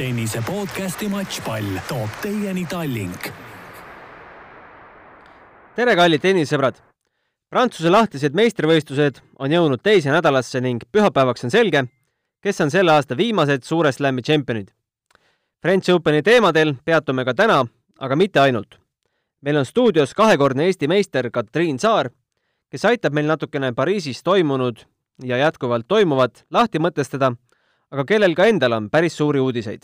tennise podcasti Matšpall toob teieni Tallink. tere, kallid tennisesõbrad! Prantsuse lahtised meistrivõistlused on jõudnud teise nädalasse ning pühapäevaks on selge, kes on selle aasta viimased Suure Slami tšempionid. French Openi teemadel peatume ka täna, aga mitte ainult. meil on stuudios kahekordne Eesti meister Katriin Saar, kes aitab meil natukene Pariisis toimunud ja jätkuvalt toimuvat lahti mõtestada, aga kellel ka endal on päris suuri uudiseid.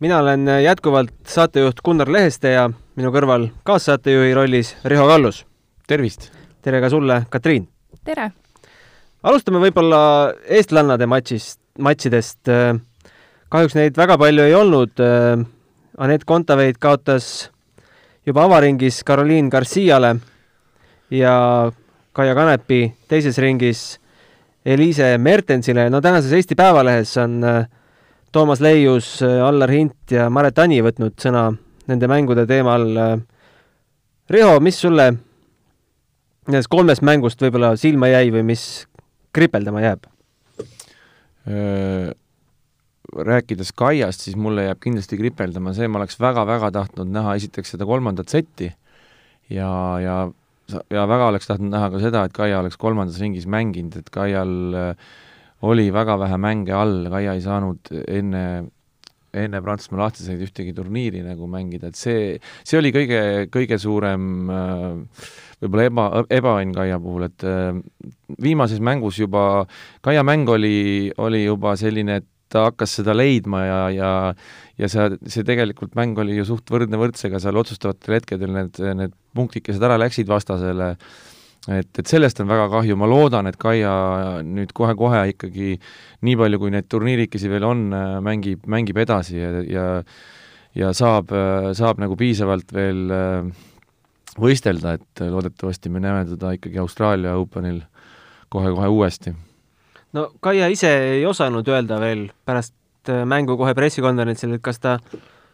mina olen jätkuvalt saatejuht Gunnar Leheste ja minu kõrval kaassaatejuhi rollis Riho Kallus. tervist! tere ka sulle, Katriin! tere! alustame võib-olla eestlannade matšist, matšidest. kahjuks neid väga palju ei olnud. Anett Kontaveit kaotas juba avaringis Caroline Garciale ja Kaia Kanepi teises ringis Eliise Mertensile. no tänases Eesti Päevalehes on Toomas Leius, Allar Hint ja Maret Ani võtnud sõna nende mängude teemal. Riho, mis sulle nendest kolmest mängust võib-olla silma jäi või mis kripeldama jääb? Rääkides Kaiast, siis mulle jääb kindlasti kripeldama see, ma oleks väga-väga tahtnud näha esiteks seda kolmandat setti ja, ja ja väga oleks tahtnud näha ka seda, et Kaia oleks kolmandas ringis mänginud, et Kaial oli väga vähe mänge all, Kaia ei saanud enne, enne Prantsusmaa lahtiseid ühtegi turniiri nagu mängida, et see, see oli kõige, kõige suurem võib-olla eba, ebaõnn Kaia puhul, et viimases mängus juba, Kaia mäng oli, oli juba selline, et ta hakkas seda leidma ja, ja ja see, see tegelikult mäng oli ju suht võrdne võrdsega seal otsustavatel hetkedel need, need punktikesed ära läksid vastasele, et, et sellest on väga kahju, ma loodan, et Kaia nüüd kohe-kohe ikkagi nii palju, kui neid turniirikesi veel on, mängib, mängib edasi ja, ja ja saab, saab nagu piisavalt veel võistelda, et loodetavasti me näeme teda ikkagi Austraalia Openil kohe-kohe uuesti. No Kaia ise ei osanud öelda veel pärast mängu kohe pressikonverentsil, et kas ta,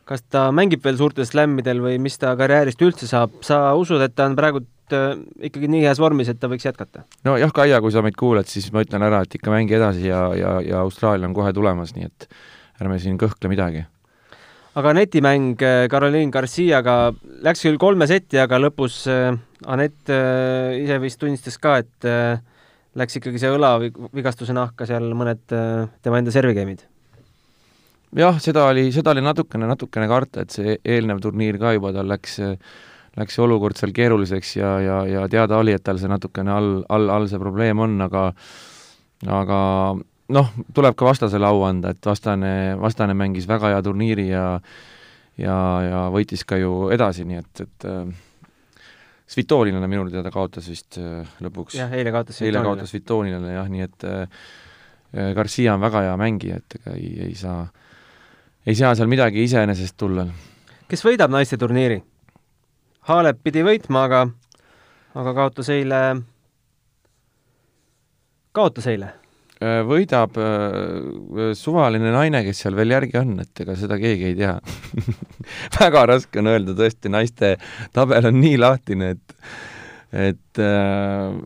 kas ta mängib veel suurtel slämmidel või mis ta karjäärist üldse saab. sa usud, et ta on praegu ikkagi nii heas vormis, et ta võiks jätkata? no jah, Kaia, kui sa meid kuulad, siis ma ütlen ära, et ikka mängi edasi ja, ja, ja Austraalia on kohe tulemas, nii et ärme siin kõhkle midagi. aga netimäng Caroline Garciaga läks küll kolme setti, aga lõpus Anett ise vist tunnistas ka, et läks ikkagi see õlavigastuse nahka seal mõned tema enda servigeimid. Jah, seda oli, seda oli natukene, natukene karta, et see eelnev turniir ka juba tal läks, läks see olukord seal keeruliseks ja, ja, ja teada oli, et tal see natukene all, all, all see probleem on, aga aga noh, tuleb ka vastasele au anda, et vastane, vastane mängis väga hea turniiri ja ja, ja võitis ka ju edasi, nii et, et Svitolinale minu teada kaotas vist lõpuks. jah, eile kaotas eile kaotas Svitolinale jah, nii et äh, Garcia on väga hea mängija, et ega ei, ei saa, ei saa seal midagi iseenesest tulla. kes võidab naiste turniiri? Halep pidi võitma, aga, aga kaotas eile, kaotas eile võidab äh, suvaline naine, kes seal veel järgi on, et ega seda keegi ei tea väga raske on öelda, tõesti, naiste tabel on nii lahtine, et, et äh,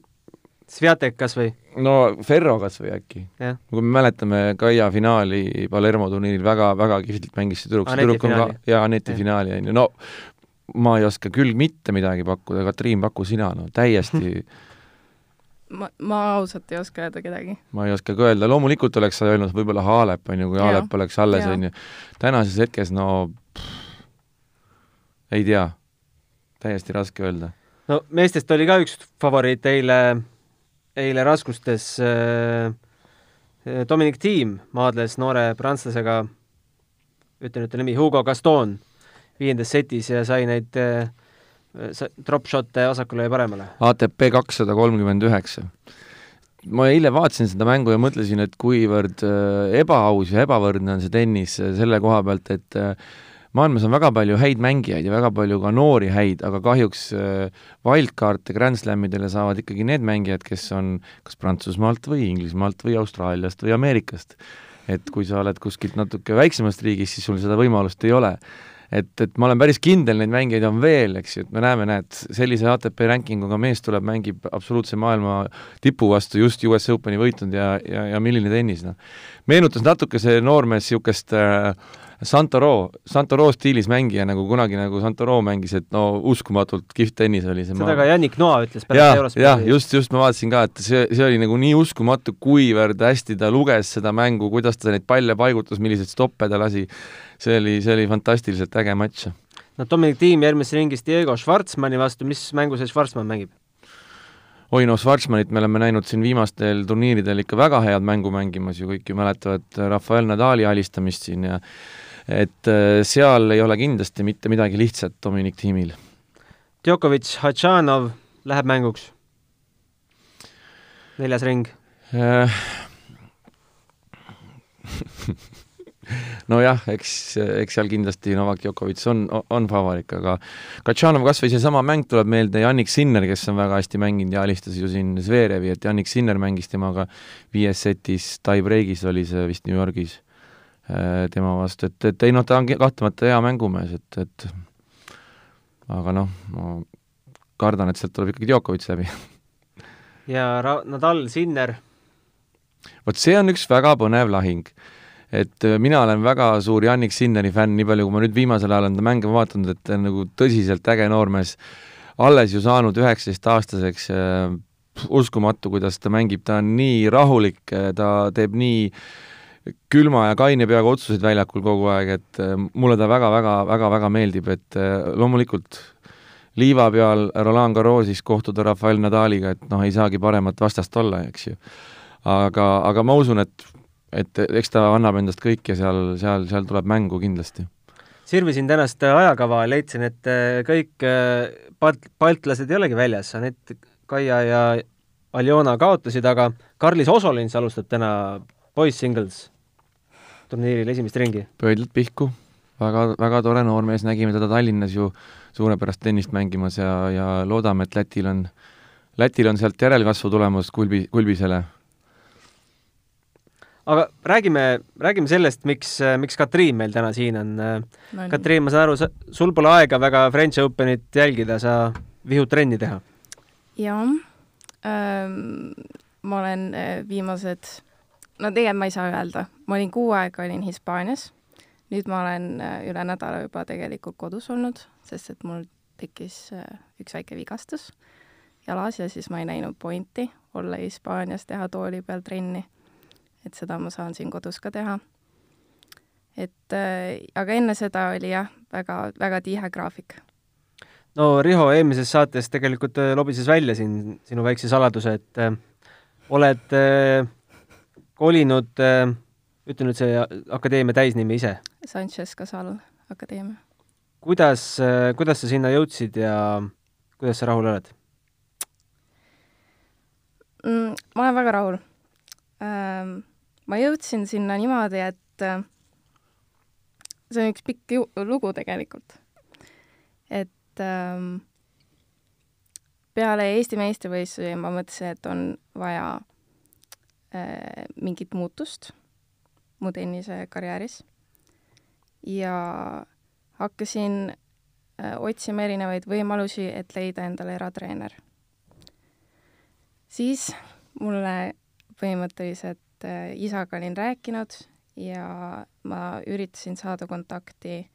Sviatek kas või? No Ferro kas või äkki. kui me mäletame Kaia finaali Palermo turniiril väga, väga kihvtilt mängis see tüdruk, see tüdruk on ka, jaa, Aneti finaali, on ju, no ma ei oska küll mitte midagi pakkuda, Katriin, paku sina, no täiesti ma, ma ausalt ei oska öelda kedagi. ma ei oska ka öelda, loomulikult oleks sa öelnud võib-olla Halep, on ju, kui Halep oleks alles, on ju. tänases hetkes, no pff, ei tea, täiesti raske öelda. no meestest oli ka üks favoriit eile, eile raskustes äh, Dominic Thiem maadles noore prantslasega, ütlen nüüd ta nimi, Hugo Gaston viiendas setis ja sai neid äh, drop-shot'e vasakule ja paremale. ATP kakssada kolmkümmend üheksa. ma eile vaatasin seda mängu ja mõtlesin, et kuivõrd ebaaus ja ebavõrdne on see tennis selle koha pealt, et maailmas on väga palju häid mängijaid ja väga palju ka noori häid, aga kahjuks wildcard'e Grand Slamidele saavad ikkagi need mängijad, kes on kas Prantsusmaalt või Inglismaalt või Austraaliast või Ameerikast. et kui sa oled kuskilt natuke väiksemast riigist, siis sul seda võimalust ei ole et, et ma olen päris kindel, neid mängijaid on veel, eks ju, et me näeme, näed, sellise ATP rankinguga mees tuleb, mängib absoluutse maailma tipu vastu, just US Openi võitnud ja, ja, ja milline tennis, noh. meenutas natuke see noormees niisugust äh, Santoro, Santoro stiilis mängija, nagu kunagi nagu Santoro mängis, et no uskumatult kihvt tennis oli see. seda ka Yannick Noa ütles pärast jah, Eurospordi. jah, just, just ma vaatasin ka, et see, see oli nagu nii uskumatu, kuivõrd hästi ta luges seda mängu, kuidas ta neid palle paigutas, milliseid stoppe ta lasi, see oli, see oli fantastiliselt äge matš. no Dominic Thiem järgmises ringis Diego Schwartzmanni vastu, mis mängu see Schwartzmann mängib? oi noh, Schwarzmanit me oleme näinud siin viimastel turniiridel ikka väga head mängu mängimas ju, kõik ju mäletavad Rafael Nadali alistamist siin ja et äh, seal ei ole kindlasti mitte midagi lihtsat Dominic Thiemil. Djokovic, Hatšanov läheb mänguks. neljas ring Äh, nojah, eks, eks seal kindlasti Novak Djokovic on, on favoriik, aga Katšanov kas või seesama mäng tuleb meelde, Jannik Sinner, kes on väga hästi mänginud ja alistas ju siin Zverevi, et Jannik Sinner mängis temaga viies setis, tie-break'is oli see vist New Yorgis tema vastu, et, et ei noh, ta on kahtlemata hea mängumees, et, et aga noh, ma kardan, et sealt tuleb ikkagi Djokovic läbi. Ja Ra-, Nadal, Sinner, vot see on üks väga põnev lahing. et äh, mina olen väga suur Jannik Sinneri fänn, nii palju kui ma nüüd viimasel ajal olen ta mänge vaadanud, et ta on nagu tõsiselt äge noormees, alles ju saanud üheksateistaastaseks, uskumatu, kuidas ta mängib, ta on nii rahulik, ta teeb nii külma ja kaine peaga otsuseid väljakul kogu aeg, et äh, mulle ta väga-väga-väga-väga meeldib, et äh, loomulikult liiva peal Roland Garrosis kohtuda Rafael Nadaliga, et noh, ei saagi paremat vastast olla, eks ju. aga, aga ma usun, et et eks ta annab endast kõik ja seal, seal, seal tuleb mängu kindlasti. sirvisin tänast ajakava, leidsin, et äh, kõik balt-, baltlased ei olegi väljas, Anett, Kaia ja Aljona kaotasid, aga Karlis Osolins alustab täna poiss-singles turniiril esimest ringi. pöidlalt pihku, väga, väga tore noormees, nägime teda Tallinnas ju suurepärast tennist mängimas ja, ja loodame, et Lätil on, Lätil on sealt järelkasvu tulemas Kulbi, Kulbisele aga räägime, räägime sellest, miks, miks Katriin meil täna siin on no,. Katriin, ma saan aru, sa, sul pole aega väga French Openit jälgida, sa vihud trenni teha? jah ähm,, ma olen äh, viimased, no tegelikult ma ei saa öelda, ma olin kuu aega olin Hispaanias, nüüd ma olen äh, üle nädala juba tegelikult kodus olnud, sest et mul tekkis äh, üks väike vigastus jalas ja siis ma ei näinud pointi olla Hispaanias, teha tooli peal trenni et seda ma saan siin kodus ka teha. et äh, aga enne seda oli jah, väga, väga tihe graafik. no Riho eelmises saates tegelikult äh, lobises välja siin sinu väikse saladuse, et äh, oled äh, kolinud äh,, ütle nüüd see akadeemia täisnimi ise. Sanchez Casal Akadeemia. kuidas äh,, kuidas sa sinna jõudsid ja kuidas sa rahul oled mm,? ma olen väga rahul ähm, ma jõudsin sinna niimoodi, et äh, see on üks pikk lugu tegelikult. et ähm, peale Eesti meistrivõistlusi ma mõtlesin, et on vaja mingit muutust mu tennisekarjääris ja hakkasin äh, otsima erinevaid võimalusi, et leida endale eratreener. siis mulle põhimõtteliselt äh, isaga olin rääkinud ja ma üritasin saada kontakti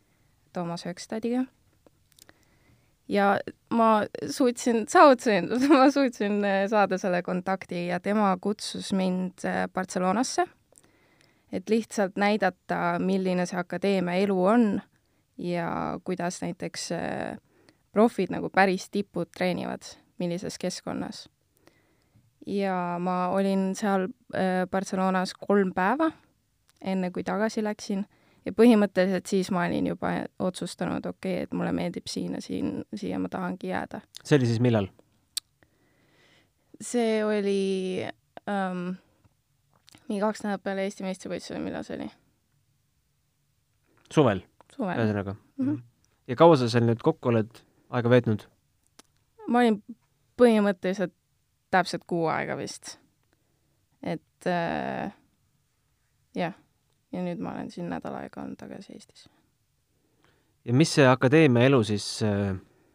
Toomas Hökstadiga. Ja ma suutsin, saavutasin, ma suutsin äh, saada selle kontakti ja tema kutsus mind äh, Barcelonasse, et lihtsalt näidata, milline see akadeemia elu on ja kuidas näiteks profid nagu päris tipud treenivad, millises keskkonnas. Ja ma olin seal äh, Barcelonas kolm päeva, enne kui tagasi läksin, ja põhimõtteliselt siis ma olin juba otsustanud, okei okay,, et mulle meeldib siin ja siin, siia ma tahangi jääda. see oli siis millal? see oli ähm, mingi kaks nädalat peale Eesti meistrivõistlusi, millal see oli? suvel? suvel. ühesõnaga mm. -hmm. ja kaua sa seal nüüd kokku oled aega veetnud? ma olin põhimõtteliselt täpselt kuu aega vist. et äh, jah, ja nüüd ma olen siin nädal aega olnud tagasi Eestis. ja mis see akadeemia elu siis äh,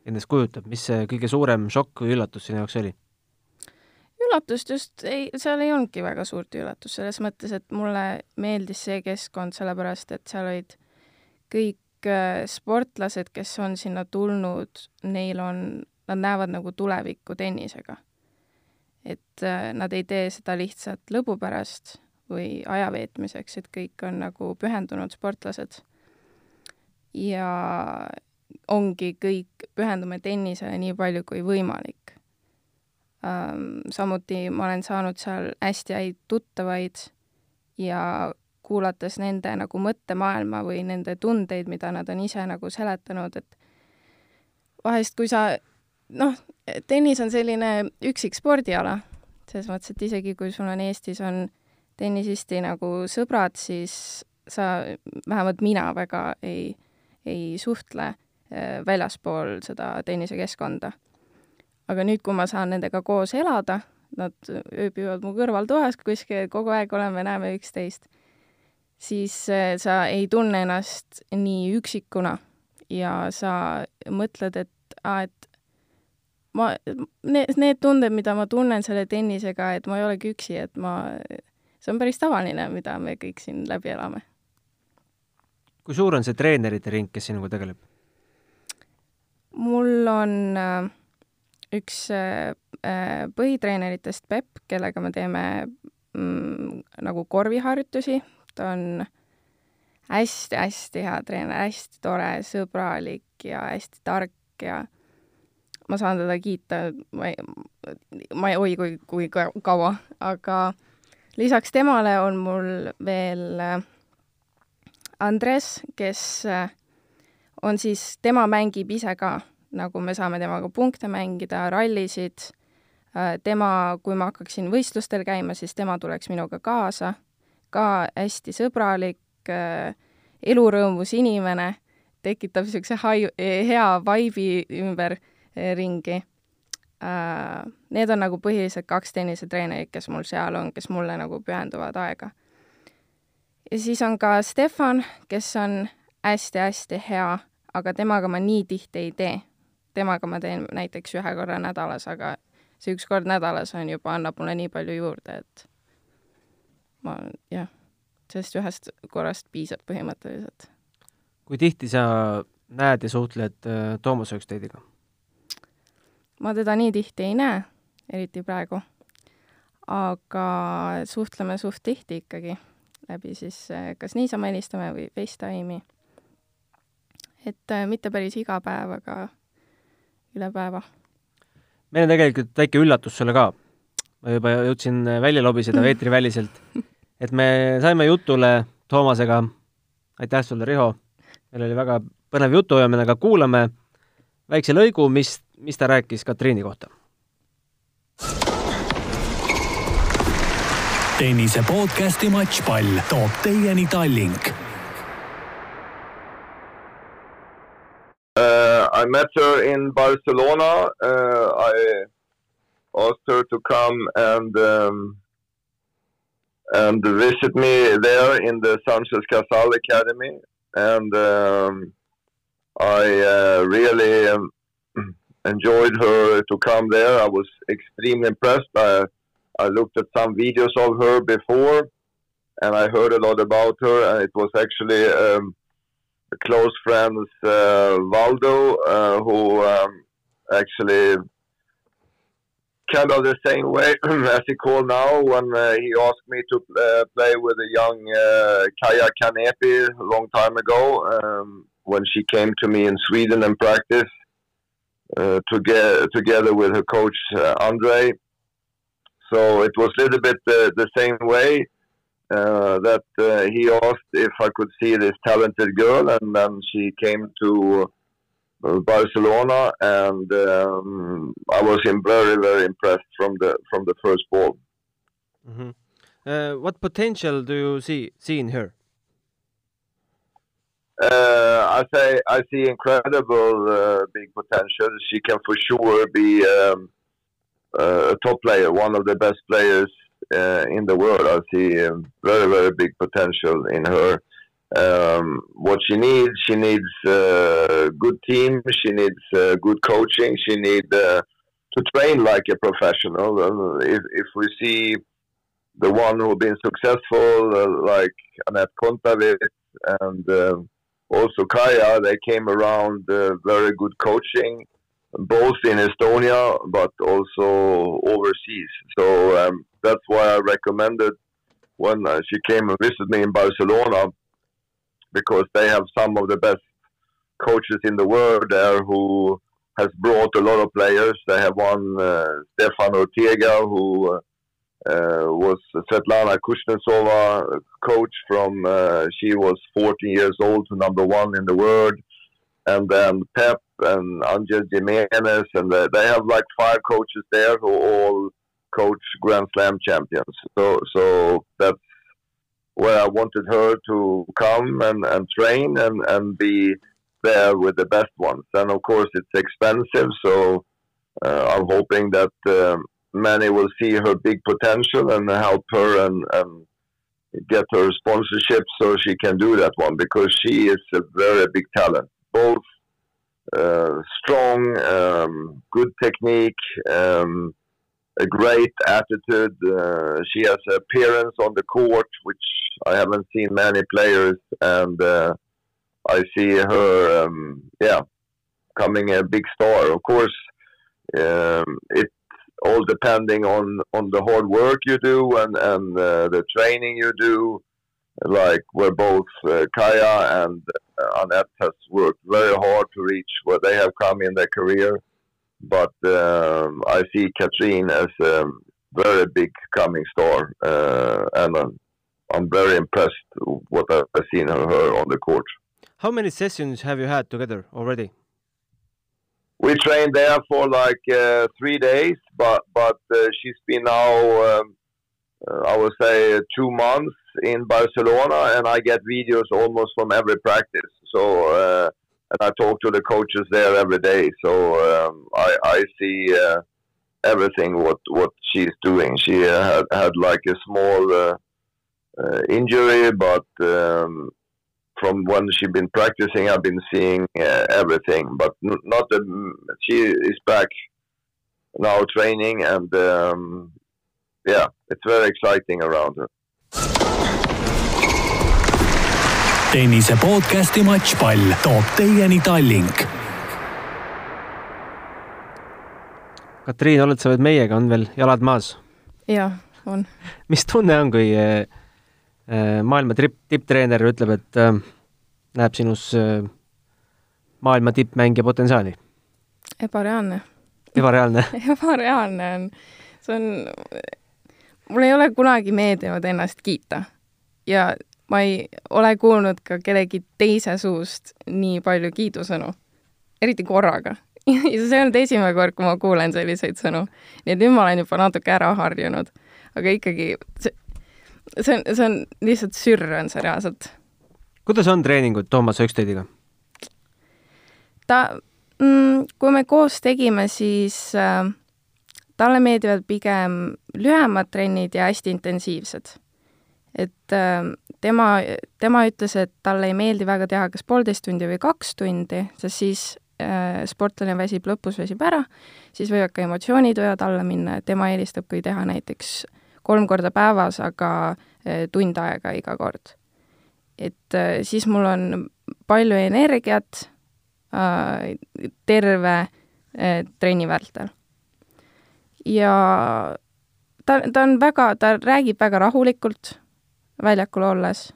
endast kujutab, mis see kõige suurem šokk või üllatus sinu jaoks oli? üllatust just ei, seal ei olnudki väga suurt üllatust, selles mõttes, et mulle meeldis see keskkond, sellepärast et seal olid kõik äh, sportlased, kes on sinna tulnud, neil on, nad näevad nagu tulevikku tennisega. et äh, nad ei tee seda lihtsalt lõbu pärast või aja veetmiseks, et kõik on nagu pühendunud sportlased. ja ongi kõik, pühendume tennisele nii palju kui võimalik ähm,. samuti ma olen saanud seal hästi häid tuttavaid ja kuulates nende nagu mõttemaailma või nende tundeid, mida nad on ise nagu seletanud, et vahest, kui sa noh, tennis on selline üksik spordiala, selles mõttes, et isegi kui sul on Eestis on tennisisti nagu sõbrad, siis sa, vähemalt mina väga ei, ei suhtle äh, väljaspool seda tennisekeskkonda. Aga nüüd, kui ma saan nendega koos elada, nad ööbivad mu kõrvaltoas kuskil, kogu aeg oleme, näeme üksteist, siis eh, sa ei tunne ennast nii üksikuna ja sa mõtled, et aa, et ma, need, need tunded, mida ma tunnen selle tennisega, et ma ei olegi üksi, et ma, see on päris tavaline, mida me kõik siin läbi elame. kui suur on see treenerite ring, kes sinuga tegeleb? mul on äh, üks äh, äh, põhitreeneritest, Pepp, kellega me teeme mm, nagu korviharjutusi, ta on hästi-hästi hea treener, hästi tore, sõbralik ja hästi tark ja ma saan teda kiita, ma ei, ma ei, oi kui, kui kaua, aga lisaks temale on mul veel äh, Andres, kes on siis, tema mängib ise ka nagu me saame temaga punkte mängida, rallisid, äh, tema, kui ma hakkaksin võistlustel käima, siis tema tuleks minuga kaasa, ka hästi sõbralik, äh, elurõõmus inimene, tekitab niisuguse hai-, hea vaibi ümber äh, ringi. Need on nagu põhilised kaks tennisetreenerit, kes mul seal on, kes mulle nagu pühenduvad aega. ja siis on ka Stefan, kes on hästi-hästi hea, aga temaga ma nii tihti ei tee temaga ma teen näiteks ühe korra nädalas, aga see üks kord nädalas on juba, annab mulle nii palju juurde, et ma jah, sellest ühest korrast piisab põhimõtteliselt. kui tihti sa näed ja suhtled äh, Toomas Öksteidiga? Ma teda nii tihti ei näe, eriti praegu. aga suhtleme suht tihti ikkagi, läbi siis äh, kas niisama helistame või Facetime'i. et äh, mitte päris iga päev, aga üle päeva. meil on tegelikult väike üllatus sulle ka. ma juba jõudsin välja lobiseda eetriväliselt, et me saime jutule Toomasega. aitäh sulle, Riho! meil oli väga põnev jutuajamine, aga kuulame väikse lõigu, mis, mis ta rääkis Katriini kohta. tennise podcasti Matšpall toob teieni Tallink I met her in Barcelona. Uh, I asked her to come and um, and visit me there in the Sanchez Casal Academy, and um, I uh, really um, enjoyed her to come there. I was extremely impressed. I I looked at some videos of her before, and I heard a lot about her, and it was actually um, close friends uh, Valdo, uh, who um, actually kind of the same way as he called now when uh, he asked me to uh, play with a young uh, Kaya Kanepi a long time ago um, when she came to me in Sweden and practice uh, to get, together with her coach uh, Andre. So it was a little bit the the same way. Uh, that uh, he asked if I could see this talented girl, and then she came to uh, Barcelona, and um, I was very very impressed from the from the first ball. Mm-hmm. Uh, what potential do you see see in her? Uh, I say I see incredible uh, big potential. She can for sure be um, a top player, one of the best players uh, in the world. I see um, very, very big potential in her. um, what she needs. She needs uh, good team. She needs uh, good coaching. She needs uh, to train like a professional. Uh, if, if we see the one who've been successful, uh, like Annette and uh, also Kaya, they came around uh, very good coaching, both in Estonia but also overseas. So um, that's why I recommended when uh, she came and visited me in Barcelona because they have some of the best coaches in the world there who has brought a lot of players. They have one uh, Stefan Ortega who uh, was Svetlana Kuznetsova coach from uh, she was 14 years old to number one in the world, and then Pep and Angel Jimenez, and they, they have like five coaches there who all coach Grand Slam champions. So so that's where I wanted her to come and, and train and, and be there with the best ones. And of course, it's expensive, so uh, I'm hoping that um, many will see her big potential and help her and, and get her sponsorship so she can do that one because she is a very big talent, both uh, strong, um, good technique. Um, a great attitude. Uh, she has appearance on the court, which I haven't seen many players, and uh, I see her, um, yeah, coming a big star. Of course, um, it's all depending on on the hard work you do and and uh, the training you do. Like where both uh, Kaya and uh, Annette has worked very hard to reach where they have come in their career but um, I see Katrine as a very big coming star, uh, and I'm, I'm, very impressed what I've seen her on the court. How many sessions have you had together already? We trained there for like uh, three days, but but uh, she's been now um, uh, I would say two months in Barcelona, and I get videos almost from every practice. So uh, and I talk to the coaches there every day. So um, I, I see uh, everything what what she's doing. She uh, had had like a small uh, uh injury, but um, from when she's been practicing, I've been seeing uh, everything. But n- not the, she is back now training, and um, yeah, it's very exciting around her. tennise podcasti Matšpall toob teieni Tallink. Katriin, oled sa veel meiega, on veel jalad maas? jah, on. mis tunne on, kui äh, äh maailma tipp, tipptreener ütleb, et äh, näeb sinus äh, maailma tippmängija potentsiaali? ebareaalne. ebareaalne ebareaalne on, see on, mul ei ole kunagi meeldinud ennast kiita ja ma ei ole kuulnud ka kellegi teise suust nii palju kiidusõnu, eriti korraga. ja see on esimene kord, kui ma kuulen selliseid sõnu. nii et nüüd ma olen juba natuke ära harjunud. aga ikkagi, see, see on, see on lihtsalt sürr, on see reaalselt. kuidas on treeningud Toomas Hökstediga? ta mm,, kui me koos tegime, siis äh, talle meeldivad pigem lühemad trennid ja hästi intensiivsed et äh, tema, tema ütles, et talle ei meeldi väga teha kas poolteist tundi või kaks tundi, sest siis äh, sportlane väsib lõpus, väsib ära, siis võivad ka emotsioonid võivad alla minna, et tema eelistab, kui teha näiteks kolm korda päevas, aga äh, tund aega iga kord. et äh, siis mul on palju energiat äh, terve äh, trenni vältel. ja ta, ta on väga, ta räägib väga rahulikult väljakul olles.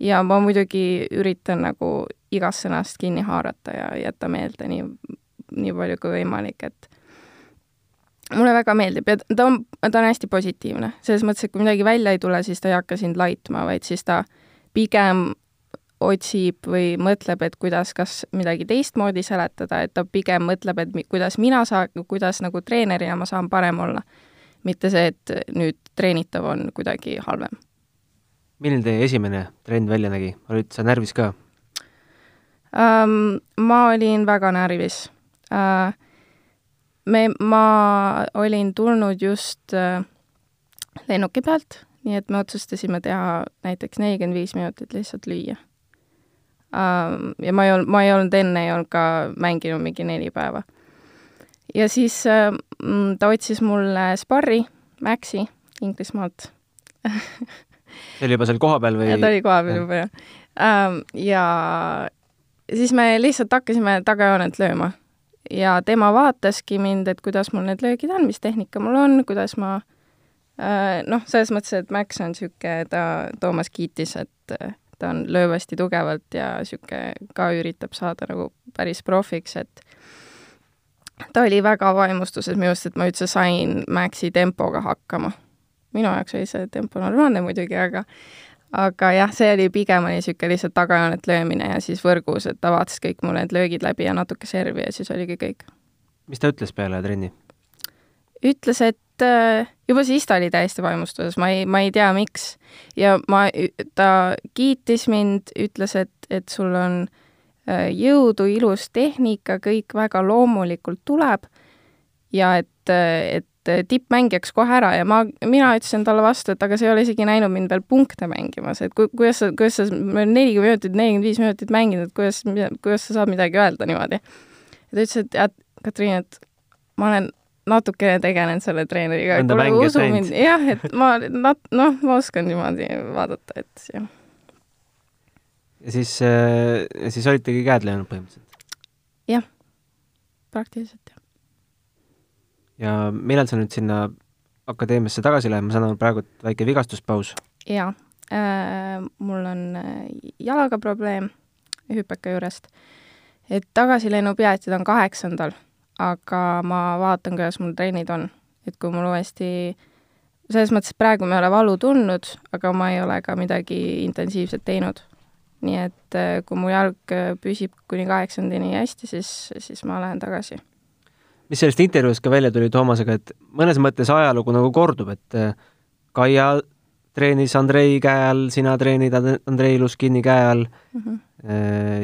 ja ma muidugi üritan nagu igast sõnast kinni haarata ja jätta meelde nii, nii palju kui võimalik, et mulle väga meeldib ja ta on, ta on hästi positiivne, selles mõttes, et kui midagi välja ei tule, siis ta ei hakka sind laitma, vaid siis ta pigem otsib või mõtleb, et kuidas kas midagi teistmoodi seletada, et ta pigem mõtleb, et kuidas mina saan, kuidas nagu treenerina ma saan parem olla. mitte see, et nüüd treenitav on kuidagi halvem milline teie esimene trenn välja nägi, olid sa närvis ka um,? ma olin väga närvis uh,. Me, ma olin tulnud just uh, lennuki pealt, nii et me otsustasime teha näiteks nelikümmend viis minutit lihtsalt lüüa um, ja ma ei olnud, ma ei olnud enne ei olnud ka mänginud mingi neli päeva. ja siis uh, ta otsis mulle sparri, Maxi Inglismaalt see oli juba seal kohapeal või? ta oli kohapeal juba, jah um,. ja siis me lihtsalt hakkasime tagajoonet lööma ja tema vaataski mind, et kuidas mul need löögid on, mis tehnika mul on, kuidas ma äh, noh, selles mõttes, et Max on niisugune, ta, Toomas kiitis, et äh, ta on, lööb hästi tugevalt ja niisugune ka üritab saada nagu päris profiks, et ta oli väga vaimustuses minust, et ma üldse sain Maxi tempoga hakkama. minu jaoks oli see tempo normaalne muidugi, aga aga jah, see oli pigem oli niisugune lihtsalt tagajoonet löömine ja siis võrgus, et ta vaatas kõik mul need löögid läbi ja natuke servi ja siis oligi kõik. mis ta ütles peale trenni? ütles, et äh, juba siis ta oli täiesti vaimustuses, ma ei, ma ei tea, miks. ja ma, ta kiitis mind, ütles, et, et sul on äh, jõudu, ilus tehnika, kõik väga loomulikult tuleb ja et, et et tippmängijaks kohe ära ja ma, mina ütlesin talle vastu, et aga sa ei ole isegi näinud mind veel punkte mängimas, et ku-, kuidas sa, kuidas sa, nelikümmend minutit, nelikümmend viis minutit mänginud, kuidas, kuidas sa saad midagi öelda niimoodi. ja ta ütles, et tead, Katriin, et ma olen natukene tegelenud selle treeneriga. usu mind, jah, et ma nat-, noh, ma oskan niimoodi vaadata, et jah. ja siis, äh, siis olitegi käed löönud põhimõtteliselt? jah, praktiliselt jah ja millal sa nüüd sinna akadeemiasse tagasi lähed, ma saan aru, praegu väike vigastuspaus? jaa äh,, mul on äh, jalaga probleem hüpeka juurest. et tagasilennupiletid on kaheksandal, aga ma vaatan, kuidas mul trennid on. et kui mul uuesti, selles mõttes, et praegu ma ei ole valu tundnud, aga ma ei ole ka midagi intensiivset teinud. nii et äh, kui mu jalg püsib kuni kaheksandini hästi, siis, siis ma lähen tagasi mis sellest intervjuust ka välja tuli Toomasega, et mõnes mõttes ajalugu nagu kordub, et äh, Kaia treenis Andrei käe all, sina treenid Andrei Luskini käe all mm -hmm.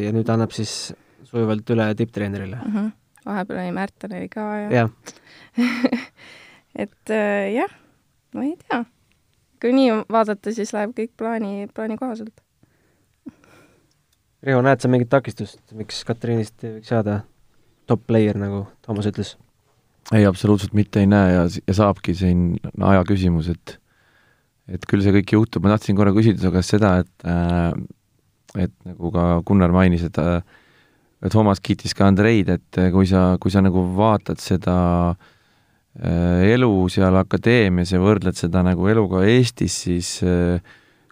ja nüüd annab siis sujuvalt üle tipptreenerile mm. -hmm. vahepeal oli Märten oli ka ja, ja. et äh, jah, ma ei tea. kui nii vaadata, siis läheb kõik plaani, plaani kohaselt. Riho, näed sa mingit takistust, miks Katriinist ei võiks saada top player, nagu Toomas ütles? ei, absoluutselt mitte ei näe ja, ja saabki siin aja küsimus, et et küll see kõik juhtub, ma tahtsin korra küsida su käest seda, et äh, et nagu ka Gunnar mainis, et äh, Toomas kiitis ka Andreid, et kui sa, kui sa nagu vaatad seda äh, elu seal akadeemias ja võrdled seda nagu eluga Eestis, siis äh,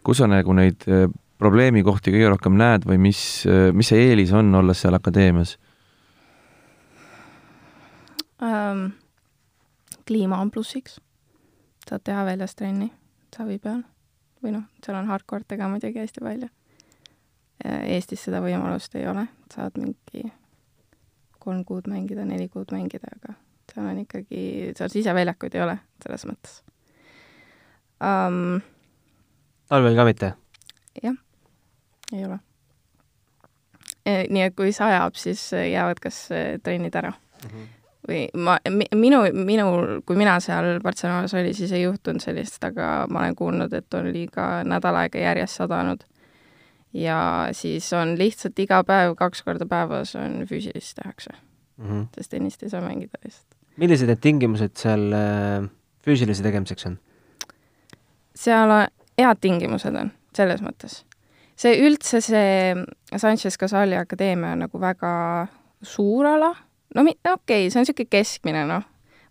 kus sa nagu neid äh, probleemikohti kõige rohkem näed või mis, äh, mis see eelis on, olles seal akadeemias? Kliima on plussiks, saad teha väljas trenni savi peal või noh, seal on hardcore'tega muidugi hästi palju. Eestis seda võimalust ei ole, saad mingi kolm kuud mängida, neli kuud mängida, aga seal on ikkagi, seal siseväljakuid ei ole, selles mõttes um,. talvel ka mitte? jah, ei ole e,. nii et kui sajab, siis jäävad kas trennid ära mm. -hmm või ma, minu, minul, kui mina seal Barcelonas oli, siis ei juhtunud sellist, aga ma olen kuulnud, et oli ka nädal aega järjest sadanud. ja siis on lihtsalt iga päev, kaks korda päevas on füüsilist tehakse mm. -hmm. sest tennist ei saa mängida lihtsalt. millised need tingimused seal äh, füüsilise tegemiseks on? seal on, head tingimused on, selles mõttes. see üldse, see Sanchez Casali akadeemia on nagu väga suur ala no mi-, okei okay,, see on niisugune keskmine, noh.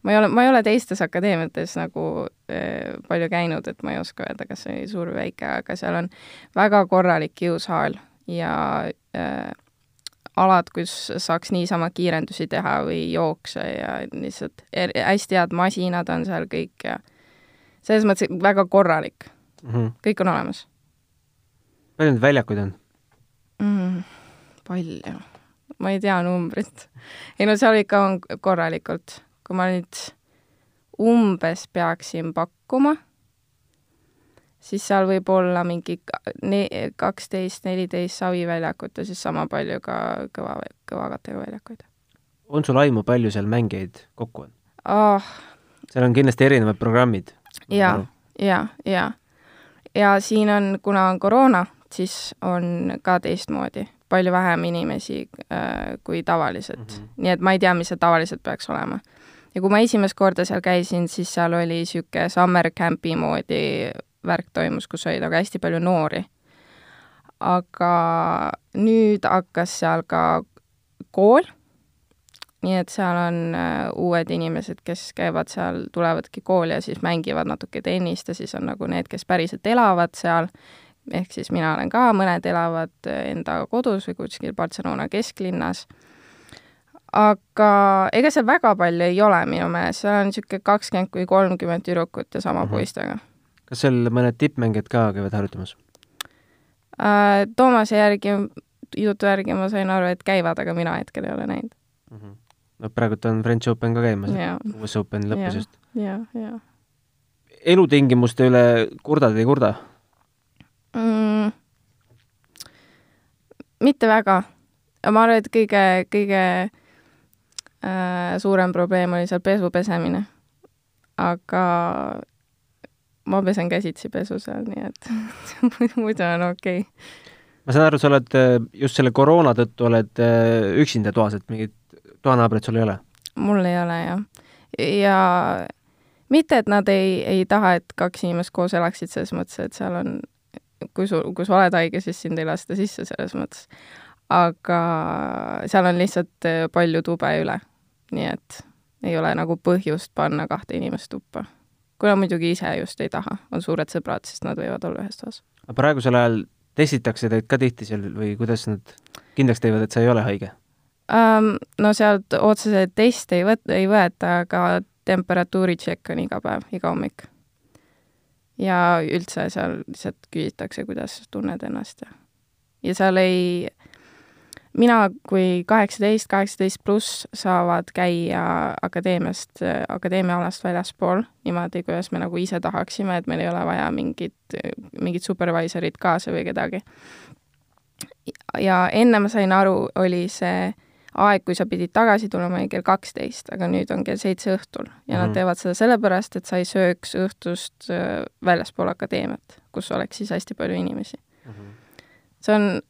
ma ei ole, ma ei ole teistes akadeemiates nagu äh, palju käinud, et ma ei oska öelda, kas see oli suur või väike, aga seal on väga korralik kiusaal ja äh, alad, kus saaks niisama kiirendusi teha või jookse ja lihtsalt er, hästi head masinad on seal kõik ja selles mõttes väga korralik mm. -hmm. kõik on olemas. palju neid väljakuid on mm,? palju ma ei tea numbrit. ei no seal ikka on korralikult, kui ma nüüd umbes peaksin pakkuma, siis seal võib olla mingi ne-, kaksteist, neliteist saviväljakut ja siis sama palju ka kõva, kõvakattega väljakuid. on sul aimu, palju seal mängijaid kokku on oh.? seal on kindlasti erinevad programmid. ja, ja, ja. ja siin on, kuna on koroona, siis on ka teistmoodi palju vähem inimesi äh, kui tavaliselt mm. -hmm. nii et ma ei tea, mis see tavaliselt peaks olema. ja kui ma esimest korda seal käisin, siis seal oli niisugune summer camp'i moodi värk toimus, kus oli nagu hästi palju noori. aga nüüd hakkas seal ka kool, nii et seal on äh, uued inimesed, kes käivad seal, tulevadki kooli ja siis mängivad natuke tennist ja siis on nagu need, kes päriselt elavad seal ehk siis mina olen ka, mõned elavad enda kodus või kuskil Barcelona kesklinnas. aga ega seal väga palju ei ole minu meelest, seal on niisugune kakskümmend kuni kolmkümmend tüdrukut ja sama mm -hmm. poistega. kas seal mõned tippmängijad ka käivad harjutamas? Äh, Toomase järgi, jutu järgi ma sain aru, et käivad, aga mina hetkel ei ole näinud mm. -hmm. no praegult on French Open ka käimas, US Open lõppes just. ja, ja. elutingimuste üle kurdad ei kurda? mm,? Mitte väga. ma arvan, et kõige, kõige äh, suurem probleem oli seal pesu pesemine. aga ma pesen käsitsi pesu seal, nii et muidu on okei okay. ma saan aru, sa oled äh, just selle koroona tõttu oled äh, üksinda toas, et mingit toanaabrit sul ei ole? mul ei ole, jah. ja mitte, et nad ei, ei taha, et kaks inimest koos elaksid, selles mõttes, et seal on kui sul, kui sa oled haige, siis sind ei lasta sisse selles mõttes. aga seal on lihtsalt äh, palju tube üle, nii et ei ole nagu põhjust panna kahte inimest tuppa. kui nad muidugi ise just ei taha, on suured sõbrad, siis nad võivad olla ühes toas. aga praegusel ajal testitakse teid ka tihti seal või kuidas nad kindlaks teevad, et sa ei ole haige um,? No sealt otseselt teste ei võt-, ei võeta, aga temperatuuri tšekk on iga päev, iga hommik ja üldse seal lihtsalt küsitakse, kuidas tunned ennast ja, ja seal ei, mina kui kaheksateist, kaheksateist pluss saavad käia akadeemiast, akadeemiaalast väljaspool niimoodi, kuidas me nagu ise tahaksime, et meil ei ole vaja mingit, mingit supervisorit kaasa või kedagi. ja enne ma sain aru, oli see aeg, kui sa pidid tagasi tulema, oli kell kaksteist, aga nüüd on kell seitse õhtul ja mm nad Mhm. teevad seda sellepärast, et sa ei sööks õhtust äh, väljaspool akadeemiat, kus oleks siis hästi palju inimesi mm. -hmm. see on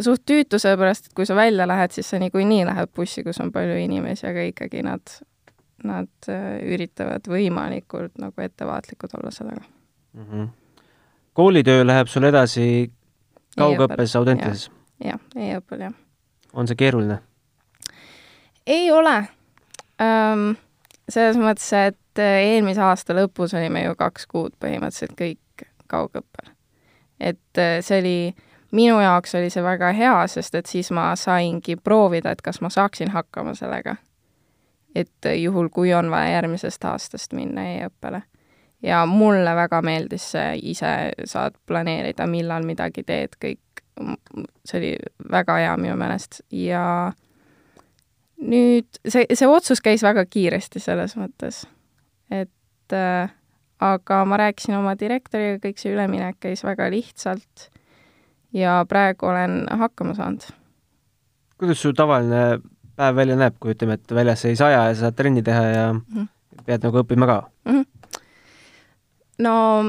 suht tüütu, sellepärast et kui sa välja lähed, siis sa niikuinii lähed bussi, kus on palju inimesi, aga ikkagi nad, nad äh, üritavad võimalikult nagu ettevaatlikud olla sellega. mm? -hmm. koolitöö läheb sul edasi kaugõppes Audentases? jah, e-õppel, jah. on see keeruline? Ei ole ähm,. selles mõttes, et äh, eelmise aasta lõpus olime ju kaks kuud põhimõtteliselt kõik kaugõppel. et äh, see oli, minu jaoks oli see väga hea, sest et siis ma saingi proovida, et kas ma saaksin hakkama sellega. et äh, juhul, kui on vaja järgmisest aastast minna e-õppele. ja mulle väga meeldis see, ise saad planeerida, millal midagi teed, kõik, see oli väga hea minu meelest ja nüüd see, see otsus käis väga kiiresti selles mõttes, et äh, aga ma rääkisin oma direktoriga, kõik see üleminek käis väga lihtsalt ja praegu olen hakkama saanud. kuidas su tavaline päev välja näeb, kui ütleme, et väljas ei saja ja sa saad trenni teha ja mm -hmm. pead nagu õppima ka mm? -hmm. no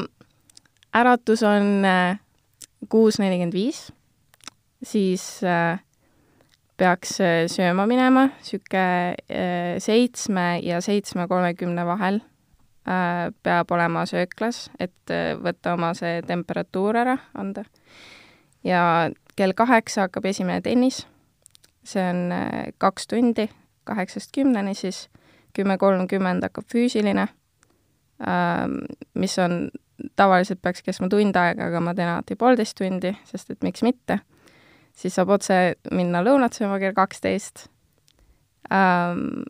äratus on äh, kuus nelikümmend viis, siis äh, peaks äh, sööma minema, niisugune seitsme ja seitsme kolmekümne vahel peab olema sööklas, et võtta oma see temperatuur ära, anda. ja kell kaheksa hakkab esimene tennis, see on kaks tundi, kaheksast kümneni siis, kümme kolmkümmend hakkab füüsiline, mis on, tavaliselt peaks kestma tund aega, aga ma teen alati poolteist tundi, sest et miks mitte siis saab otse minna lõunat sööma kell kaksteist ähm,.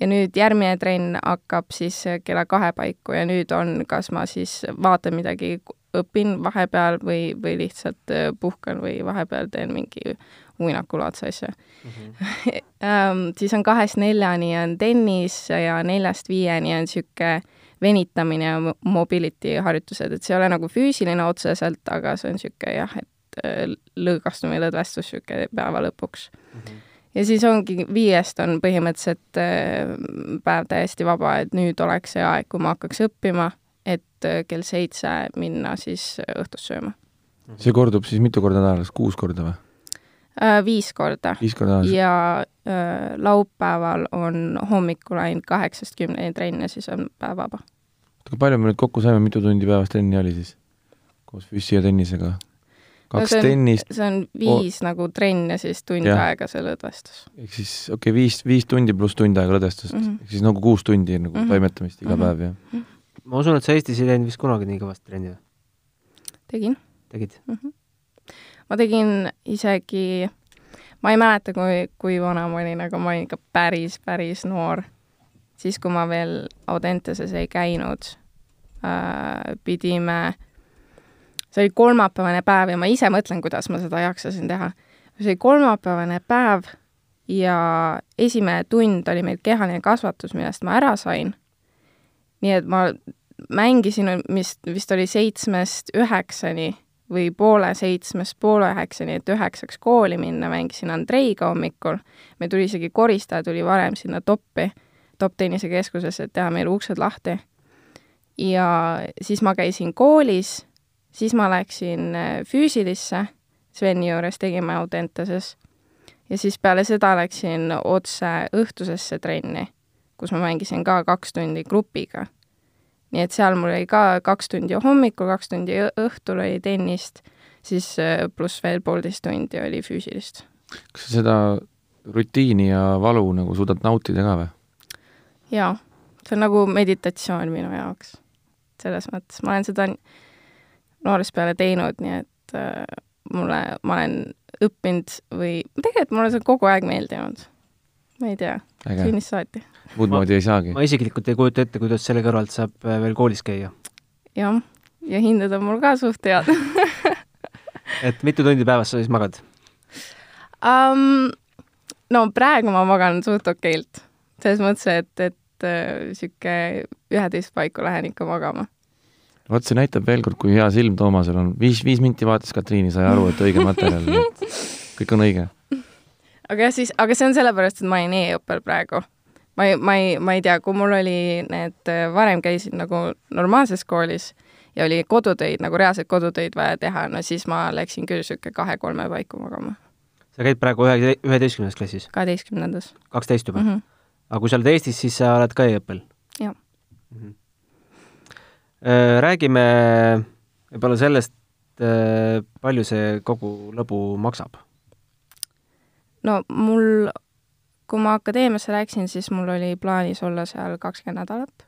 ja nüüd järgmine trenn hakkab siis kella kahe paiku ja nüüd on, kas ma siis vaatan midagi, õpin vahepeal või, või lihtsalt puhkan või vahepeal teen mingi uinakulaadse asja mm. -hmm. siis on kahest neljani on tennis ja neljast viieni on niisugune venitamine ja mobility harjutused, et see ei ole nagu füüsiline otseselt, aga see on niisugune jah, et lõõgastumine, lõdvestus niisugune päeva lõpuks mm. -hmm. ja siis ongi, viiest on põhimõtteliselt päev täiesti vaba, et nüüd oleks see aeg, kui ma hakkaks õppima, et kell seitse minna siis õhtust sööma. see kordub siis mitu korda nädalas, kuus korda või? äh, viis korda viis korda aastas? ja äh, laupäeval on hommikul ainult kaheksast kümneni trenn ja siis on päev vaba. kui palju me nüüd kokku saime, mitu tundi päevas trenni oli siis? koos füssi ja tennisega? Kaks see on, tennist, see on viis oh. nagu trenn ja siis tund Jah. aega see lõdvestus. ehk siis okei okay,, viis, viis tundi pluss tund aega lõdvestust mm. -hmm. ehk siis nagu kuus tundi nagu mm. -hmm. toimetamist iga Mhm. päev ja ma usun, et sa Eestis ei teinud vist kunagi nii kõvasti trenni või? tegin tegid? ma tegin isegi, ma ei mäleta, kui, kui vana ma olin, aga ma olin ikka päris, päris noor. siis, kui ma veel Audenteses ei käinud äh,, pidime, see oli kolmapäevane päev ja ma ise mõtlen, kuidas ma seda jaksasin teha. see oli kolmapäevane päev ja esimene tund oli meil kehaline kasvatus, millest ma ära sain. nii et ma mängisin, mis vist oli seitsmest üheksani või poole seitsmest poole üheksani, et üheksaks kooli minna, mängisin Andreiga hommikul. meil tuli isegi koristaja tuli varem sinna toppi, topp-tennisekeskusesse, et teha meile uksed lahti. ja siis ma käisin koolis, siis ma läksin äh, füüsilisse Sveni juures, tegime Audenteses. ja siis peale seda läksin otse õhtusesse trenni, kus ma mängisin ka kaks tundi grupiga nii et seal mul oli ka kaks tundi hommikul, kaks tundi õhtul oli tennist, siis äh, pluss veel poolteist tundi oli füüsilist. kas sa seda rutiini ja valu nagu suudad nautida ka või? jaa, see on nagu meditatsioon minu jaoks. selles mõttes, ma olen seda noorest peale teinud, nii et äh, mulle, ma olen õppinud või tegelikult mulle see on kogu aeg meeldinud. ma ei tea, sünnist saati. muud moodi ei saagi. ma isiklikult ei kujuta ette, kuidas selle kõrvalt saab äh, veel koolis käia. jah, ja hinded on mul ka suht head et mitu tundi päevas sa siis magad? um, no praegu ma magan suht okeilt. selles mõttes, et, et äh, sihuke üheteist paiku lähen ikka magama. Vot see näitab veel kord, kui hea silm Toomasel on. viis, viis minti vaatas Katriini, sai aru, et õige materjal, nii et kõik on õige. aga jah, siis, aga see on sellepärast, et ma olin e-õppel praegu. ma ei, ma ei, ma ei tea, kui mul oli need, varem käisin nagu normaalses koolis ja oli kodutöid, nagu reaalseid kodutöid vaja teha, no siis ma läksin küll sihuke kahe-kolme paiku magama. sa käid praegu ühe, üheteistkümnes klassis, kaheteistkümnendas kaksteist juba mm. mm. -hmm. -hmm. aga kui sa oled Eestis, siis sa oled ka e-õppel? -hmm. räägime võib-olla sellest, palju see kogu lõbu maksab. no mul, kui ma akadeemiasse läksin, siis mul oli plaanis olla seal kakskümmend nädalat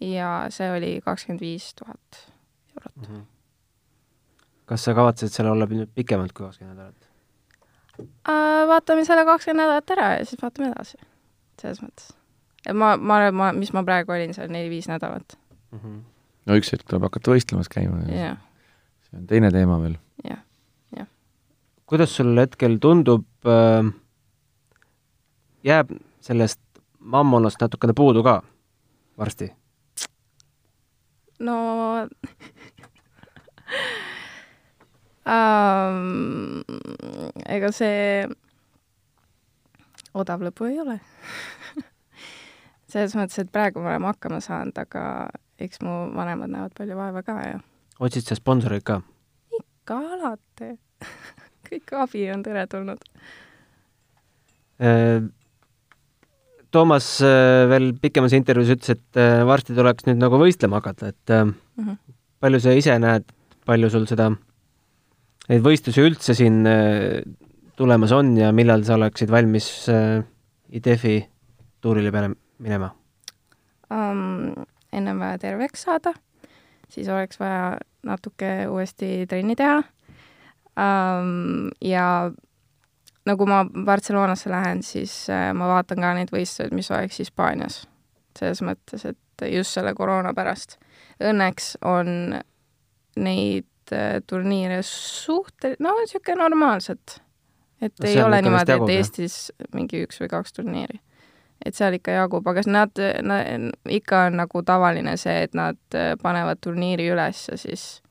ja see oli kakskümmend viis tuhat eurot. mm. -hmm. kas sa kavatsed seal olla pikemalt kui kakskümmend nädalat? Äh, vaatame selle kakskümmend nädalat ära ja siis vaatame edasi. selles mõttes. ma, ma, ma, mis ma praegu olin seal neli-viis nädalat. mm? -hmm. No üks hetk tuleb hakata võistlemas käima ja jah, see on teine teema veel. jah. kuidas sul hetkel tundub äh,, jääb sellest mammonast natukene puudu ka varsti? no um, ega see odav lõbu ei ole selles mõttes, et praegu me oleme hakkama saanud, aga eks mu vanemad näevad palju vaeva ka ja otsid sa sponsoreid ka? ka alati kõik abi on teretulnud. Äh, Toomas äh, veel pikemas intervjuus ütles, et äh, varsti tuleks nüüd nagu võistlema hakata, et Mm -hmm. palju sa ise näed, palju sul seda, neid võistlusi üldse siin tulemas on ja millal sa oleksid valmis IDEF-i tuurile peale minema? um, ennem vaja terveks saada, siis oleks vaja natuke uuesti trenni teha um, ja nagu ma Barcelonasse lähen, siis uh, ma vaatan ka neid võistlusi, mis oleks Hispaanias. selles mõttes, et just selle koroona pärast. Õnneks on neid uh, turniire suhteliselt, no niisugune normaalselt. et No ei ole niimoodi, et? Eestis mingi üks või kaks turniiri et seal ikka jagub, aga nad, nad, ikka on nagu tavaline see, et nad äh, panevad turniiri üles ja siis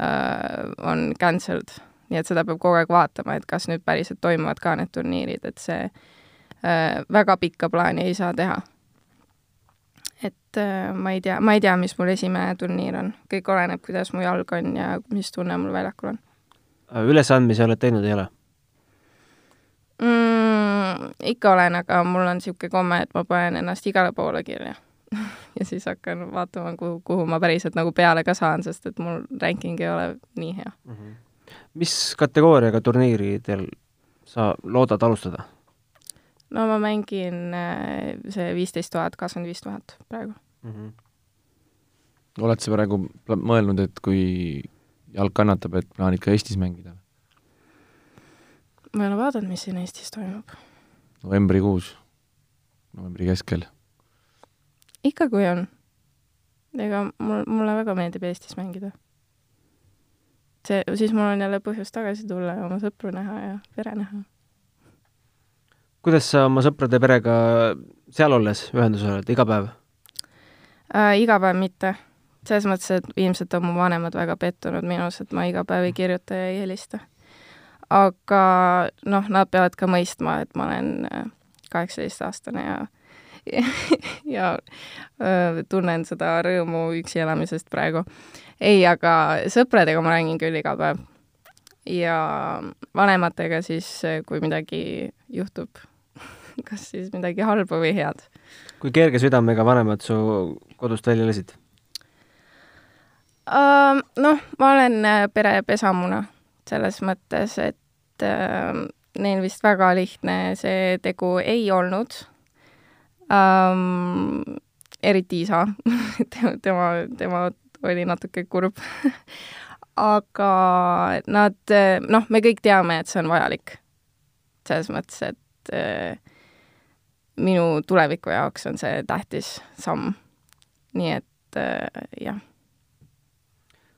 äh, on cancelled. nii et seda peab kogu aeg vaatama, et kas nüüd päriselt toimuvad ka need turniirid, et see äh, väga pikka plaani ei saa teha. et äh, ma ei tea, ma ei tea, mis mul esimene turniir on, kõik oleneb, kuidas mu jalg on ja mis tunne mul väljakul on. ülesandmisi oled teinud, ei ole? Mm,? ikka olen, aga mul on niisugune komme, et ma panen ennast igale poole kirja ja siis hakkan vaatama, kuhu, kuhu ma päriselt nagu peale ka saan, sest et mul ranking ei ole nii hea mm. -hmm. mis kategooriaga turniiridel sa loodad alustada? no ma mängin äh, see viisteist tuhat, kakskümmend viis tuhat praegu mm. -hmm. oled sa praegu mõelnud, et kui jalg kannatab, et plaanid ka Eestis mängida? Ma ei ole vaadanud, mis siin Eestis toimub. novembrikuus, novembri keskel ikka, kui on. ega mul, mulle väga meeldib Eestis mängida. see, siis mul on jälle põhjust tagasi tulla ja oma sõpru näha ja pere näha. kuidas sa oma sõprade perega seal olles ühenduses oled, iga päev äh,? iga päev mitte. selles mõttes, et ilmselt on mu vanemad väga pettunud minus, et ma iga päev ei kirjuta ja ei helista. Aga noh, nad peavad ka mõistma, et ma olen äh, kaheksateistaastane ja ja öö, tunnen seda rõõmu üksi elamisest praegu. ei, aga sõpradega ma räägin küll iga päev. ja vanematega siis, kui midagi juhtub, kas siis midagi halba või head. kui kerge südamega vanemad su kodust välja lasid uh,? Noh, ma olen äh, pere pesamuna selles mõttes, et uh, neil vist väga lihtne see tegu ei olnud ähm,. eriti isa tema, tema oli natuke kurb aga nad, noh, me kõik teame, et see on vajalik. selles mõttes, et äh, minu tuleviku jaoks on see tähtis samm. nii et äh, jah.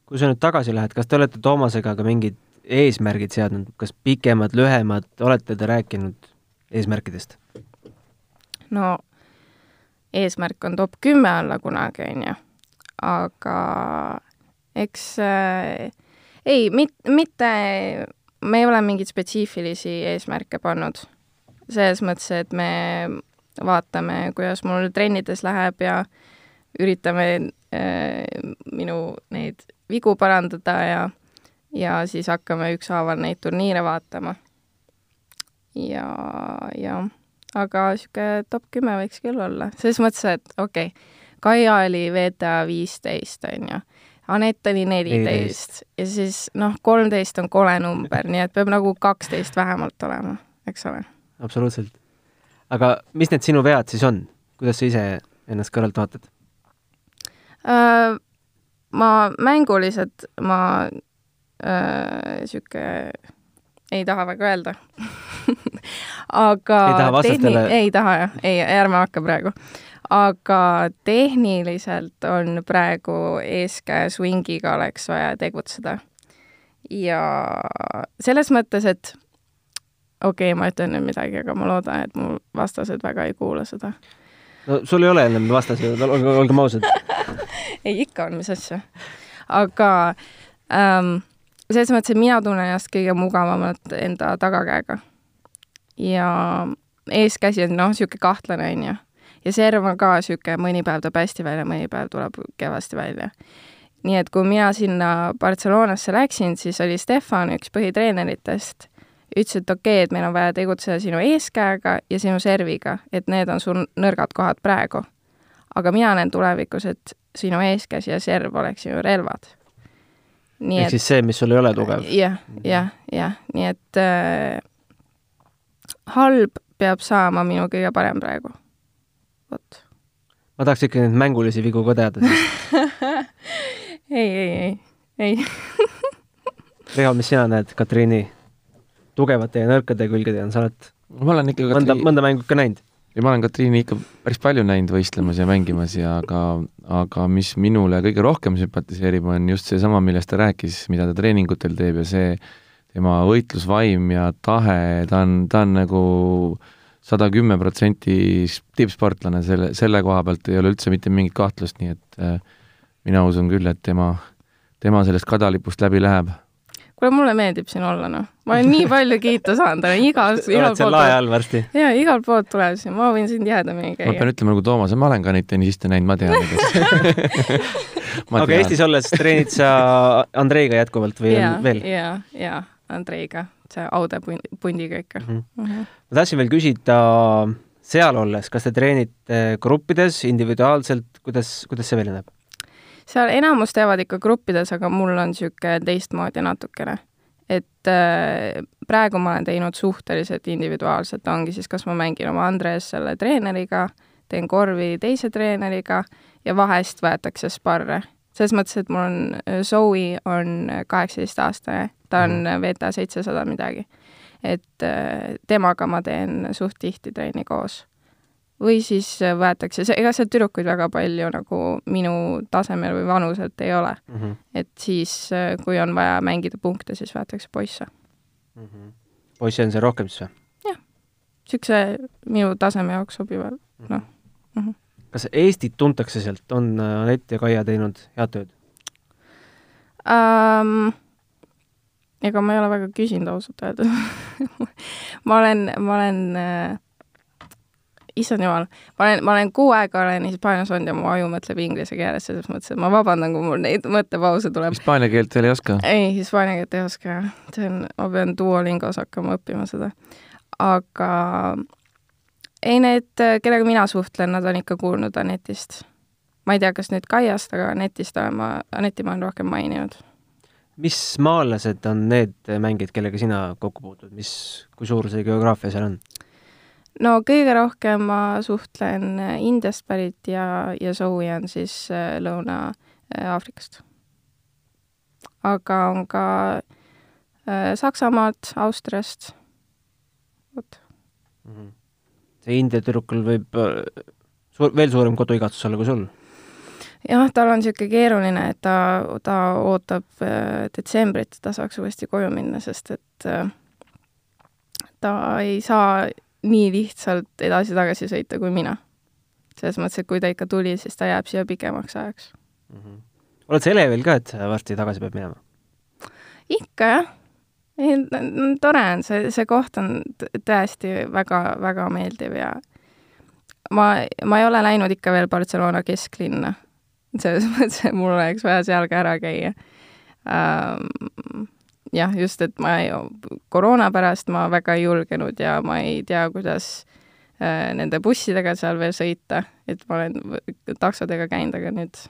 kui sa nüüd tagasi lähed, kas te olete Toomasega ka mingid eesmärgid seadnud, kas pikemad, lühemad, olete te rääkinud eesmärkidest? no eesmärk on top kümme olla kunagi, on ju. aga eks äh, ei, mit-, mitte, me ei ole mingeid spetsiifilisi eesmärke pannud. selles mõttes, et me vaatame, kuidas mul trennides läheb ja üritame äh, minu neid vigu parandada ja, ja siis hakkame ükshaaval neid turniire vaatama. ja, ja aga niisugune top kümme võiks küll olla, selles mõttes, et okei okay,, Kaia oli VTA viisteist, on ju, Anett oli neliteist ja siis noh, kolmteist on kole number, nii et peab nagu kaksteist vähemalt olema, eks ole. absoluutselt. aga mis need sinu vead siis on, kuidas sa ise ennast kõrvalt vaatad äh,? ma mänguliselt, ma äh, ei taha väga öelda aga ei taha vastastele ei taha jah, ei, ärme hakka praegu. aga tehniliselt on praegu eeskäe swingiga oleks vaja tegutseda. ja selles mõttes, et okei okay,, ma ütlen nüüd midagi, aga ma loodan, et mu vastased väga ei kuula seda. no sul ei ole enam vastaseid, olge, olgem ausad ei, ikka on, mis asja. aga ähm, selles mõttes, et mina tunnen ennast kõige mugavamalt enda tagakäega. ja eeskäsi on noh, niisugune kahtlane, on ju. ja serv on ka niisugune, mõni päev tuleb hästi välja, mõni päev tuleb kehvasti välja. nii et kui mina sinna Barcelonasse läksin, siis oli Stefan, üks põhitreeneritest, ütles, et okei okay,, et meil on vaja tegutseda sinu eeskäega ja sinu serviga, et need on sul nõrgad kohad praegu. aga mina näen tulevikus, et sinu eeskäsi ja serv oleks sinu relvad ehk et, siis see, mis sul ei ole tugev. jah, jah, jah, nii et äh, halb peab saama minu kõige parem praegu. vot. ma tahaks ikka neid mängulisi vigu ka teada siis ei, ei, ei, ei Riho, mis sina näed Katriini tugevate ja nõrkade külgede on, sa oled ma olen ikka mõnda, mõnda mängu ikka näinud? Ja ma olen Katriini ikka päris palju näinud võistlemas ja mängimas ja aga, aga mis minule kõige rohkem sümpatiseerib, on just seesama, millest ta rääkis, mida ta treeningutel teeb ja see tema võitlusvaim ja tahe, ta on, ta on nagu sada kümme protsenti tippsportlane, selle, selle koha pealt ei ole üldse mitte mingit kahtlust, nii et äh, mina usun küll, et tema, tema sellest kadalipust läbi läheb kuule, mulle meeldib siin olla, noh. ma olen nii palju kiita saanud, olen igal, igal poolt. lae all varsti? jaa, igalt poolt tuleb siin, ma võin siin tihedamini käia. ma pean ütlema nagu Toomas, ma olen ka neid tennisiste näinud, ma tean aga Eestis olles treenid sa Andreiga jätkuvalt või ja, on veel? jaa, jaa, Andreiga see Aude pun- pundiga ikka Mhm. mm. -hmm. ma tahtsin veel küsida seal olles, kas te treenite gruppides, individuaalselt, kuidas, kuidas see välja näeb? Seal enamus teevad ikka gruppides, aga mul on niisugune teistmoodi natukene. et äh, praegu ma olen teinud suhteliselt individuaalselt, ongi siis, kas ma mängin oma Andres selle treeneriga, teen korvi teise treeneriga ja vahest võetakse sparre. selles mõttes, et mul on, Zoe on kaheksateistaastane, ta on VTA seitsesada midagi. et äh, temaga ma teen suht tihti trenni koos või siis võetakse, see, ega seal tüdrukuid väga palju nagu minu tasemel või vanuselt ei ole mm. -hmm. et siis, kui on vaja mängida punkte, siis võetakse poisse. Mm -hmm. poisse on see rohkem siis või? niisuguse minu taseme jaoks sobiva, noh mm -hmm. kas Eestit tuntakse sealt, on Anett ja Kaia teinud head tööd um,? ega ma ei ole väga küsinud ausalt öeldes ma olen, ma olen äh, issand jumal, ma olen, ma olen kuu aega olen Hispaanias olnud ja mu aju mõtleb inglise keeles, selles mõttes, et ma vabandan, kui mul neid mõttepause tuleb. Hispaania keelt veel ei oska? ei, hispaania keelt ei oska jah. see on, ma pean Duolingos hakkama õppima seda. aga ei, need, kellega mina suhtlen, nad on ikka kuulnud Anetist. ma ei tea, kas nüüd Kaiast, aga Anetist olen ma, Anetti ma olen rohkem maininud mis maalased on need mängijad, kellega sina kokku puutud, mis, kui suur see geograafia seal on? No kõige rohkem ma suhtlen Indiast pärit ja, ja Zoe on siis äh, Lõuna-Aafrikast. aga on ka äh, Saksamaalt, Austriast, vot. Mhm. see India tüdrukul võib äh, suur, veel suurem koduigatsus olla kui sul jah, tal on niisugune keeruline, et ta, ta ootab äh, detsembrit, et ta saaks uuesti koju minna, sest et äh, ta ei saa nii lihtsalt edasi-tagasi sõita kui mina. selles mõttes, et kui ta ikka tuli, siis ta jääb siia pikemaks ajaks mm. -hmm. oled sa elevil ka, et varsti tagasi pead minema? ikka jah. ei, tore on, see, see koht on tõesti väga, väga meeldiv ja ma, ma ei ole läinud ikka veel Barcelona kesklinna selles mõttes, et mul oleks vaja seal ka ära käia ähm,. Jah, just, et ma ei, koroona pärast ma väga ei julgenud ja ma ei tea, kuidas äh, nende bussidega seal veel sõita, et ma olen taksodega käinud, aga nüüd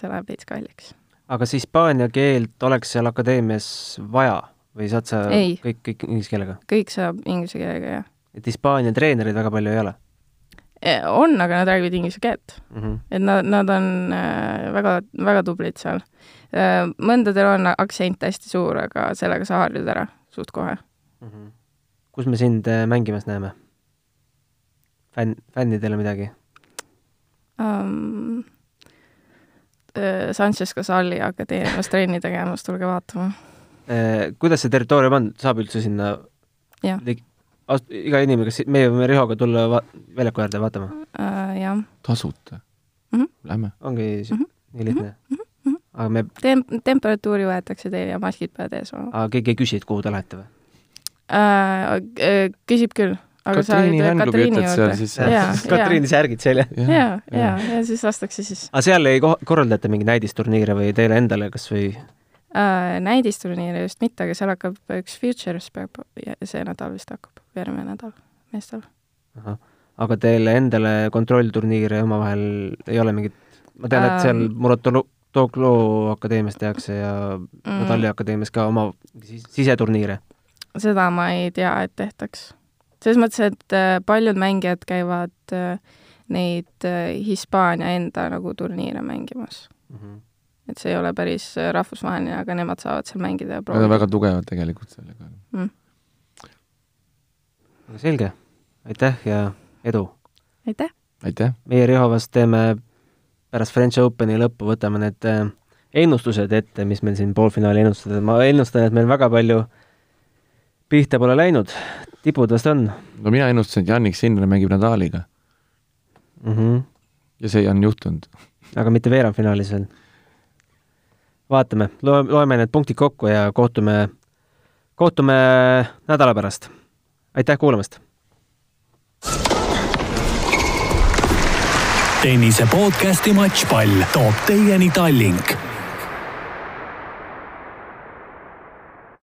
see läheb veits kalliks. aga kas hispaania keelt oleks seal akadeemias vaja või saad sa ei. kõik, kõik inglise keelega? kõik saab inglise keelega, jah. et Hispaania treenereid väga palju ei ole? on, aga nad räägivad inglise keelt mm. -hmm. et nad, nad on äh, väga, väga tublid seal. Mõndadel on aktsent hästi suur, aga sellega sa harjud ära suht kohe mm. -hmm. kus me sind äh, mängimas näeme? fänn, fännidele midagi um,? Sanchez Casali akadeemias trenni tegemas, tulge vaatama äh,. kuidas see territoorium on, saab üldse sinna iga inimene, kas meie võime Rihoga tulla va-, väljaku äärde vaatama uh,? jah. tasuta mm? -hmm. Lähme. ongi mm -hmm. nii lihtne mm? -hmm. Aga me Tem-, temperatuuri võetakse teil ja maskid peavad ees olema. aga keegi ei küsi, et kuhu te lähete või uh,? Küsib küll, aga Katriini sa oled Katriini juurde. Katriini särgid seljas. jaa, jaa, ja siis lastakse siis. aga seal ei ko-, korraldata mingeid näidisturniire või teile endale kas või uh,? näidisturniire just mitte, aga seal hakkab üks Futures peab, see nädal vist hakkab järgmine nädal meestel. aga teil endale kontrollturniire omavahel ei ole mingit, ma tean, et seal Ähm. Muratolo Toglo akadeemias tehakse ja Mm. Nadali akadeemias ka oma sis- siseturniire. seda ma ei tea, et tehtaks. selles mõttes, et äh, paljud mängijad käivad äh, neid äh, Hispaania enda nagu turniire mängimas. Mm -hmm. et see ei ole päris rahvusvaheline, aga nemad saavad seal mängida ja Nad on proovida väga tugevad tegelikult sellega mm.. selge, aitäh ja edu! aitäh! aitäh! meie Rihovas teeme pärast French Openi lõppu, võtame need äh, ennustused ette, mis meil siin poolfinaali ennustada, ma ennustan, et meil väga palju pihta pole läinud, tipud vast on no mina ennustasin, et Jannik Sinner mängib Nadaliga mm. -hmm. ja see on juhtunud. aga mitte veerandfinaalis veel. vaatame, loe, loeme need punktid kokku ja kohtume, kohtume nädala pärast. aitäh kuulamast! Tennise podcasti Matšpall toob teieni Tallink